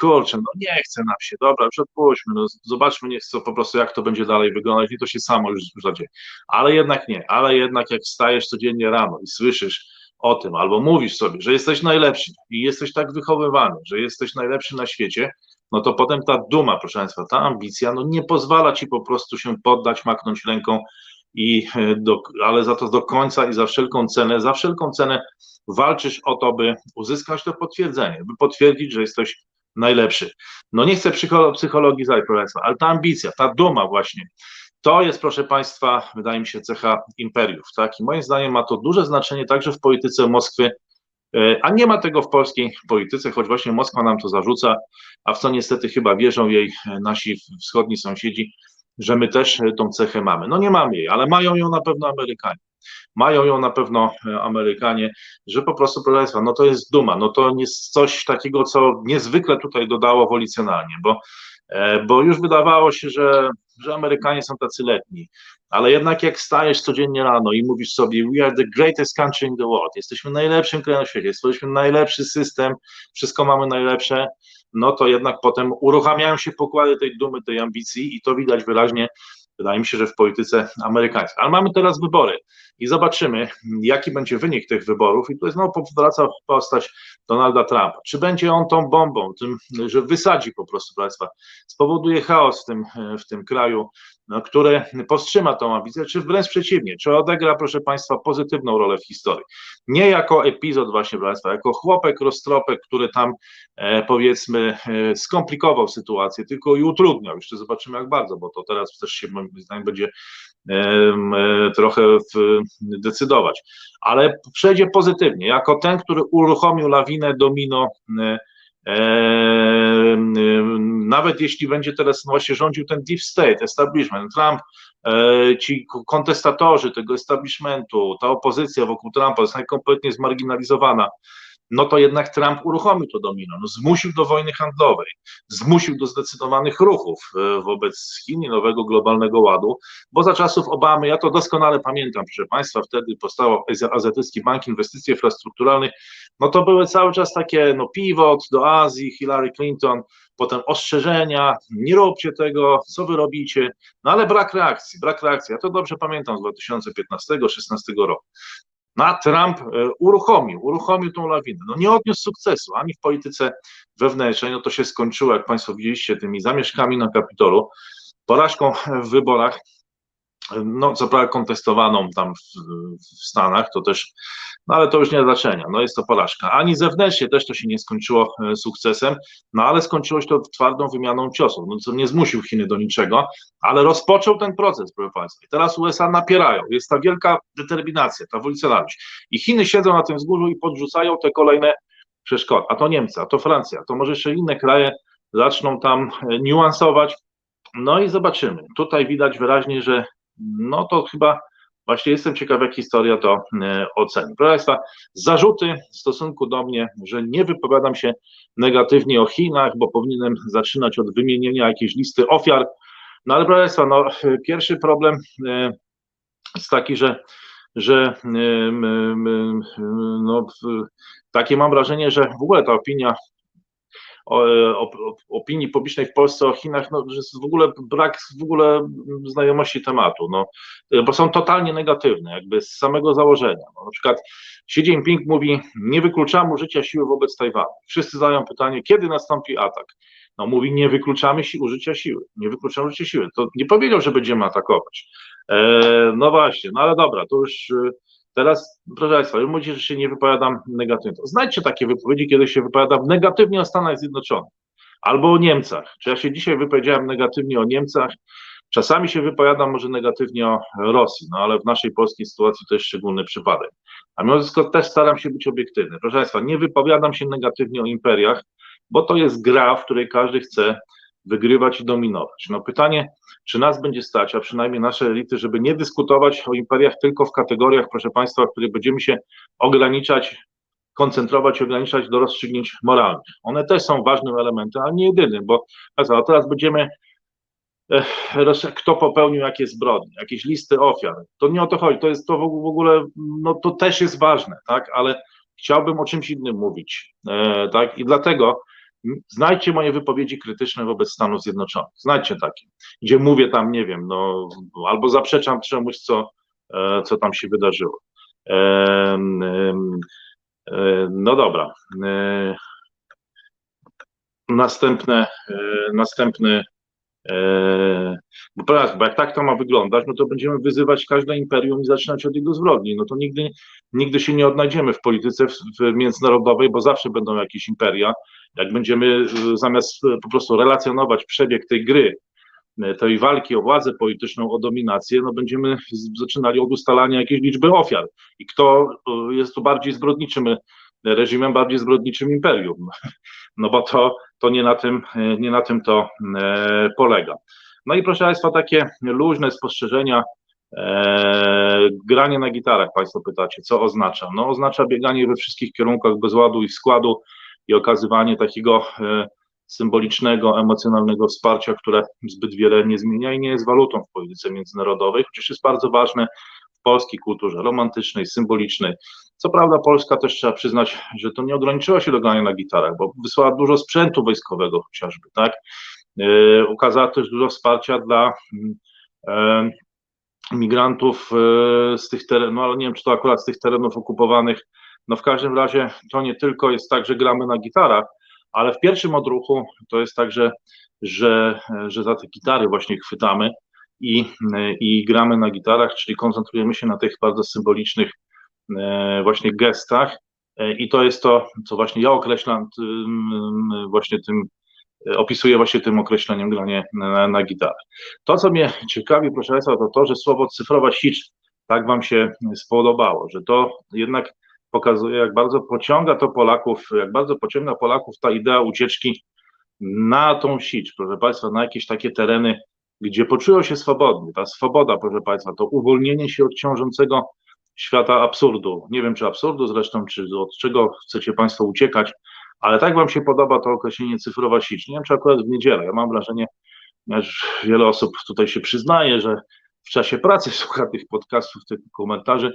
kurczę, no nie chce nam się, dobra, już odpuśćmy, no zobaczmy nie co, po prostu jak to będzie dalej wyglądać i to się samo już zadzieje. Ale jednak nie, ale jednak jak wstajesz codziennie rano i słyszysz o tym, albo mówisz sobie, że jesteś najlepszy i jesteś tak wychowywany, że jesteś najlepszy na świecie, no to potem ta duma, proszę Państwa, ta ambicja, no nie pozwala Ci po prostu się poddać, maknąć ręką i e, do, ale za to do końca i za wszelką cenę, za wszelką cenę walczysz o to, by uzyskać to potwierdzenie, by potwierdzić, że jesteś najlepszy. No nie chcę psychologii zajść, ale ta ambicja, ta duma właśnie, to jest, proszę Państwa, wydaje mi się, cecha imperiów. Tak? I moim zdaniem ma to duże znaczenie także w polityce Moskwy E, a nie ma tego w polskiej polityce, choć właśnie Moskwa nam to zarzuca, a w co niestety chyba wierzą jej nasi wschodni sąsiedzi, że my też tą cechę mamy. No nie mamy jej, ale mają ją na pewno Amerykanie. Mają ją na pewno Amerykanie, że po prostu, proszę Państwa, no to jest duma, no to jest coś takiego, co niezwykle tutaj dodało wolicjonalnie, bo, bo już wydawało się, że, że Amerykanie są tacy letni, ale jednak jak stajesz codziennie rano i mówisz sobie, we are the greatest country in the world, jesteśmy najlepszym krajem na świecie, jesteśmy najlepszy system, wszystko mamy najlepsze, no to jednak potem uruchamiają się pokłady tej dumy, tej ambicji i to widać wyraźnie, wydaje mi się, że w polityce amerykańskiej. Ale mamy teraz wybory i zobaczymy, jaki będzie wynik tych wyborów i tu znowu powraca postać Donalda Trumpa. Czy będzie on tą bombą, tym, że wysadzi po prostu Państwa, spowoduje chaos w tym, w tym kraju, no, które powstrzyma tą ambicję, czy wręcz przeciwnie, czy odegra, proszę Państwa, pozytywną rolę w historii. Nie jako epizod właśnie, Państwa, jako chłopek, roztropek, który tam e, powiedzmy e, skomplikował sytuację, tylko i utrudniał. Jeszcze zobaczymy jak bardzo, bo to teraz też się moim zdaniem będzie trochę w, decydować. Ale przejdzie pozytywnie, jako ten, który uruchomił lawinę domino e, nawet jeśli będzie teraz właśnie rządził ten deep state, establishment, Trump, e, ci kontestatorzy tego establishmentu, ta opozycja wokół Trumpa jest kompletnie zmarginalizowana, no to jednak Trump uruchomił to domino, no zmusił do wojny handlowej, zmusił do zdecydowanych ruchów e, wobec Chin i nowego globalnego ładu, bo za czasów Obamy, ja to doskonale pamiętam, proszę Państwa, wtedy powstał Azjatycki Bank Inwestycji Infrastrukturalnych, no to były cały czas takie, no pivot do Azji, Hillary Clinton, potem ostrzeżenia, nie róbcie tego, co wy robicie, no ale brak reakcji, brak reakcji, ja to dobrze pamiętam z 2015-2016 roku. No a Trump e, uruchomił, uruchomił tą lawinę. No nie odniósł sukcesu ani w polityce wewnętrznej, no to się skończyło, jak Państwo widzieliście, tymi zamieszkami na Kapitolu, porażką w wyborach, no co prawda kontestowaną tam w, w, Stanach, to też, no ale to już nie ma znaczenia, no jest to porażka. Ani zewnętrznie też to się nie skończyło e, sukcesem, no ale skończyło się to twardą wymianą ciosów, no co nie zmusił Chiny do niczego, ale rozpoczął ten proces, proszę Państwa. I teraz USA napierają, jest ta wielka determinacja, ta wolicjonalność. I Chiny siedzą na tym wzgórzu i podrzucają te kolejne przeszkody, a to Niemcy, a to Francja, a to może jeszcze inne kraje zaczną tam e, niuansować, no i zobaczymy. Tutaj widać wyraźnie, że no to chyba właśnie jestem ciekaw, jak historia to e, oceni. Proszę Państwa, zarzuty w stosunku do mnie, że nie wypowiadam się negatywnie o Chinach, bo powinienem zaczynać od wymienienia jakiejś listy ofiar. No ale proszę Państwa, no, pierwszy problem e, jest taki, że że no, takie mam wrażenie, że w ogóle ta opinia opinii publicznej w Polsce o Chinach, no, że jest w ogóle brak w ogóle znajomości tematu, no, bo są totalnie negatywne, jakby z samego założenia. No, na przykład Xi Jinping mówi, nie wykluczamy użycia siły wobec Tajwanu. Wszyscy zadają pytanie, kiedy nastąpi atak? No mówi, nie wykluczamy si użycia siły, nie wykluczamy użycia siły. To nie powiedział, że będziemy atakować. E, no właśnie, no ale dobra, to już Teraz, proszę Państwa, wy mówicie, że się nie wypowiadam negatywnie. Znajdźcie takie wypowiedzi, kiedy się wypowiadam negatywnie o Stanach Zjednoczonych albo o Niemcach. Czy ja się dzisiaj wypowiedziałem negatywnie o Niemcach? Czasami się wypowiadam może negatywnie o Rosji, no ale w naszej polskiej sytuacji to jest szczególny przypadek. A mimo wszystko też staram się być obiektywny. Proszę Państwa, nie wypowiadam się negatywnie o imperiach, bo to jest gra, w której każdy chce wygrywać i dominować. No pytanie, czy nas będzie stać, a przynajmniej nasze elity, żeby nie dyskutować o imperiach tylko w kategoriach, proszę Państwa, w których będziemy się ograniczać, koncentrować ograniczać do rozstrzygnięć moralnych. One też są ważnym elementem, ale nie jedynym, bo a teraz będziemy kto popełnił jakie zbrodnie, jakieś listy ofiar. To nie o to chodzi, to jest to w ogóle, no to też jest ważne, tak, ale chciałbym o czymś innym mówić, e, tak, i dlatego Znajdźcie moje wypowiedzi krytyczne wobec Stanów Zjednoczonych. Znajdźcie takie, gdzie mówię tam, nie wiem, no, albo zaprzeczam czemuś, co, e, co tam się wydarzyło. E, e, no dobra. Następne, następny bo teraz, bo jak tak to ma wyglądać, no to będziemy wyzywać każde imperium i zaczynać od jego zbrodni. No to nigdy, nigdy się nie odnajdziemy w polityce w, międzynarodowej, bo zawsze będą jakieś imperia, jak będziemy y, zamiast y, po prostu relacjonować przebieg tej gry, y, tej walki o władzę polityczną, o dominację, no będziemy zaczynali od ustalania jakiejś liczby ofiar i kto jest tu bardziej zbrodniczym reżimem bardziej zbrodniczym imperium. No bo to, to nie, na tym, nie na tym to polega. No i proszę Państwa, takie luźne spostrzeżenia. granie na gitarach, Państwo pytacie, co oznacza? No oznacza bieganie we wszystkich kierunkach bez ładu i składu i okazywanie takiego symbolicznego, emocjonalnego wsparcia, które zbyt wiele nie zmienia i nie jest walutą w polityce międzynarodowej, chociaż jest bardzo ważne w polskiej kulturze romantycznej, symbolicznej. Co prawda Polska też trzeba przyznać, że to nie ograniczyło się do grania na gitarach, bo wysłała dużo sprzętu wojskowego chociażby, tak? Yy, ukazała też dużo wsparcia dla yy, migrantów yy, z tych terenów, no ale nie wiem, czy to akurat z tych terenów okupowanych, no w każdym razie to nie tylko jest tak, że gramy na gitarach, ale w pierwszym odruchu to jest tak, że, że, że za te gitary właśnie chwytamy i, i gramy na gitarach, czyli koncentrujemy się na tych bardzo symbolicznych e, właśnie gestach e, i to jest to, co właśnie ja określam właśnie tym, opisuję właśnie tym określeniem granie na, na gitarę. To, co mnie ciekawi, proszę Państwa, to to, że słowo cyfrowa sicz tak Wam się spodobało, że to jednak pokazuje, jak bardzo pociąga to Polaków, jak bardzo pociąga Polaków ta idea ucieczki na tą sieć, proszę Państwa, na jakieś takie tereny, gdzie poczują się swobodnie. Ta swoboda, proszę Państwa, to uwolnienie się od ciążącego świata absurdu. Nie wiem, czy absurdu zresztą, czy od czego chcecie Państwo uciekać, ale tak Wam się podoba to określenie cyfrowa sieć. Nie wiem, czy akurat w niedzielę. Ja mam wrażenie, że wiele osób tutaj się przyznaje, że w czasie pracy słucha tych podcastów, tych komentarzy,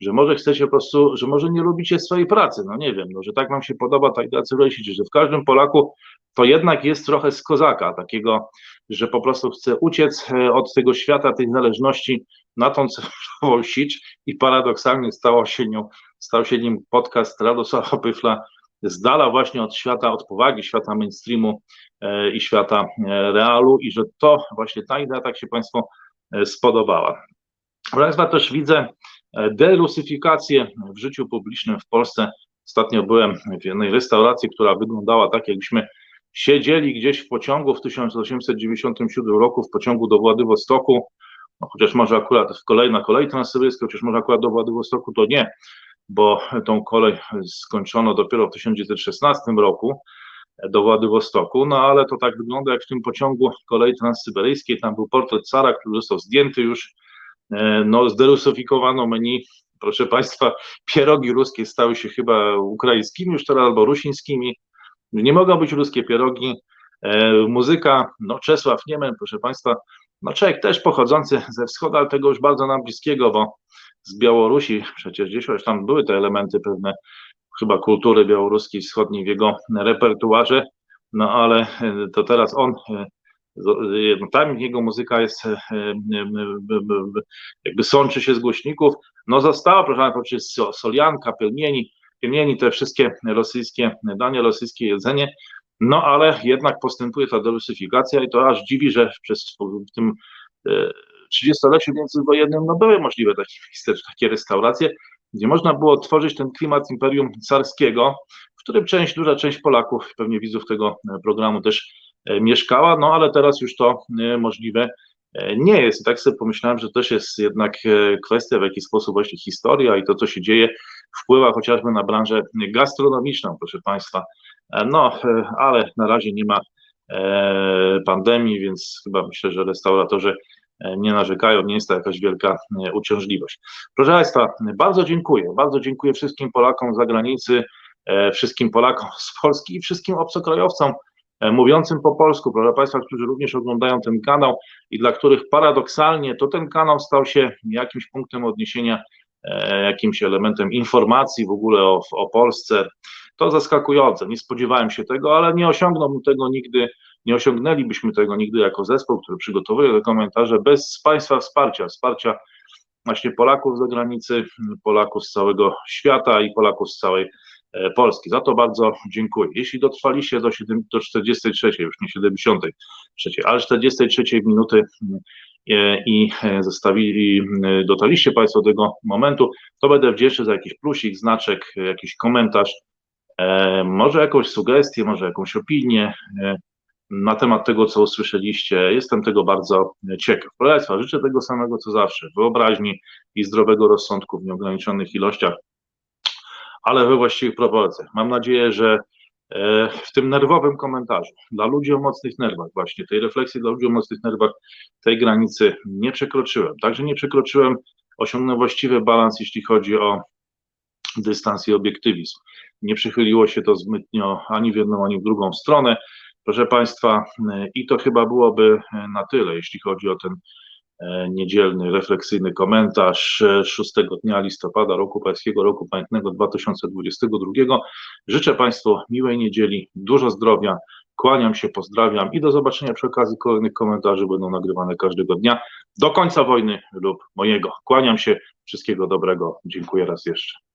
że może chcecie po prostu, że może nie lubicie swojej pracy, no nie wiem, no, że tak wam się podoba ta idea cyfrowej że w każdym Polaku to jednak jest trochę z kozaka, takiego, że po prostu chce uciec e, od tego świata, tej zależności na tą cyfrową sieć i paradoksalnie stało się nią, stał się nim podcast Radosława Pyfla z dala właśnie od świata, od powagi świata mainstreamu e, i świata e, realu i że to właśnie ta idea tak się Państwu spodobała. Proszę Państwa, też widzę E, derusyfikację w życiu publicznym w Polsce. Ostatnio byłem w jednej restauracji, która wyglądała tak, jakbyśmy siedzieli gdzieś w pociągu w 1897 roku, w pociągu do Władywostoku, no, chociaż może akurat w kolei, na kolei transsybirskiej, chociaż może akurat do Władywostoku to nie, bo tą kolej skończono dopiero w 1916 roku do Władywostoku, no ale to tak wygląda jak w tym pociągu kolei transsyberyjskiej, tam był portret cara, który został zdjęty już E, no, zderusyfikowano menu. Proszę Państwa, pierogi ruskie stały się chyba ukraińskimi już teraz albo rusińskimi. Nie mogą być ruskie pierogi. E, muzyka, no Czesław Niemen, proszę Państwa, no Czech też pochodzący ze wschodu, ale tego już bardzo nam bliskiego, bo z Białorusi przecież gdzieś już tam były te elementy pewne chyba kultury białoruskiej wschodniej w jego repertuarze, no ale to teraz on no tam jego muzyka jest, e, e, jakby sączy się z głośników, no została, proszę Państwa, solianka, pelmieni, pelmieni, te wszystkie rosyjskie dania, rosyjskie jedzenie, no ale jednak postępuje ta derusyfikacja i to aż dziwi, że przez w tym 30-leciu międzywojennym no były możliwe takie takie restauracje, gdzie można było tworzyć ten klimat imperium carskiego, w którym część, duża część Polaków, pewnie widzów tego programu też E, mieszkała, no ale teraz już to e, możliwe e, nie jest. I tak sobie pomyślałem, że też jest jednak kwestia, w jaki sposób właśnie historia i to, co się dzieje, wpływa chociażby na branżę gastronomiczną, proszę Państwa. No, ale na razie nie ma pandemii, więc chyba myślę, że restauratorzy nie narzekają, nie jest to jakaś wielka uciążliwość. Proszę Państwa, bardzo dziękuję, bardzo dziękuję wszystkim Polakom z zagranicy, wszystkim Polakom z Polski i wszystkim obcokrajowcom, E, mówiącym po polsku, proszę Państwa, którzy również oglądają ten kanał i dla których paradoksalnie to ten kanał stał się jakimś punktem odniesienia, e, jakimś elementem informacji w ogóle o, o Polsce. To zaskakujące, nie spodziewałem się tego, ale nie osiągnąłbym tego nigdy, nie osiągnęlibyśmy tego nigdy jako zespół, który przygotowuje te komentarze bez Państwa wsparcia, wsparcia właśnie Polaków z zagranicy, Polaków z całego świata i Polaków z całej E, Polski. Za to bardzo dziękuję. Jeśli dotrwaliście do, 7, do 43, już nie 73, ale 43 minuty e, i e, zostawili, dotarliście Państwo do tego momentu, to będę wdzięczny za jakiś plusik, znaczek, jakiś komentarz, może jakąś sugestię, może jakąś opinię na temat tego, co usłyszeliście. Jestem tego bardzo ciekaw. Proszę Państwa, życzę tego samego co zawsze, wyobraźni i zdrowego rozsądku w nieograniczonych ilościach ale we właściwych proporcjach. Mam nadzieję, że e, w tym nerwowym komentarzu dla ludzi o mocnych nerwach, właśnie tej refleksji dla ludzi o mocnych nerwach, tej granicy nie przekroczyłem. Także nie przekroczyłem, osiągnąłem właściwy balans, jeśli chodzi o dystans i obiektywizm. Nie przychyliło się to zbytnio ani w jedną, ani w drugą stronę. Proszę Państwa, i to chyba byłoby na tyle, jeśli chodzi o ten e, niedzielny, refleksyjny komentarz e, 6 dnia listopada roku pańskiego, roku pamiętnego 2022. Życzę Państwu miłej niedzieli, dużo zdrowia, kłaniam się, pozdrawiam i do zobaczenia przy okazji kolejnych komentarzy, będą nagrywane każdego dnia do końca wojny lub mojego. Kłaniam się, wszystkiego dobrego, dziękuję raz jeszcze.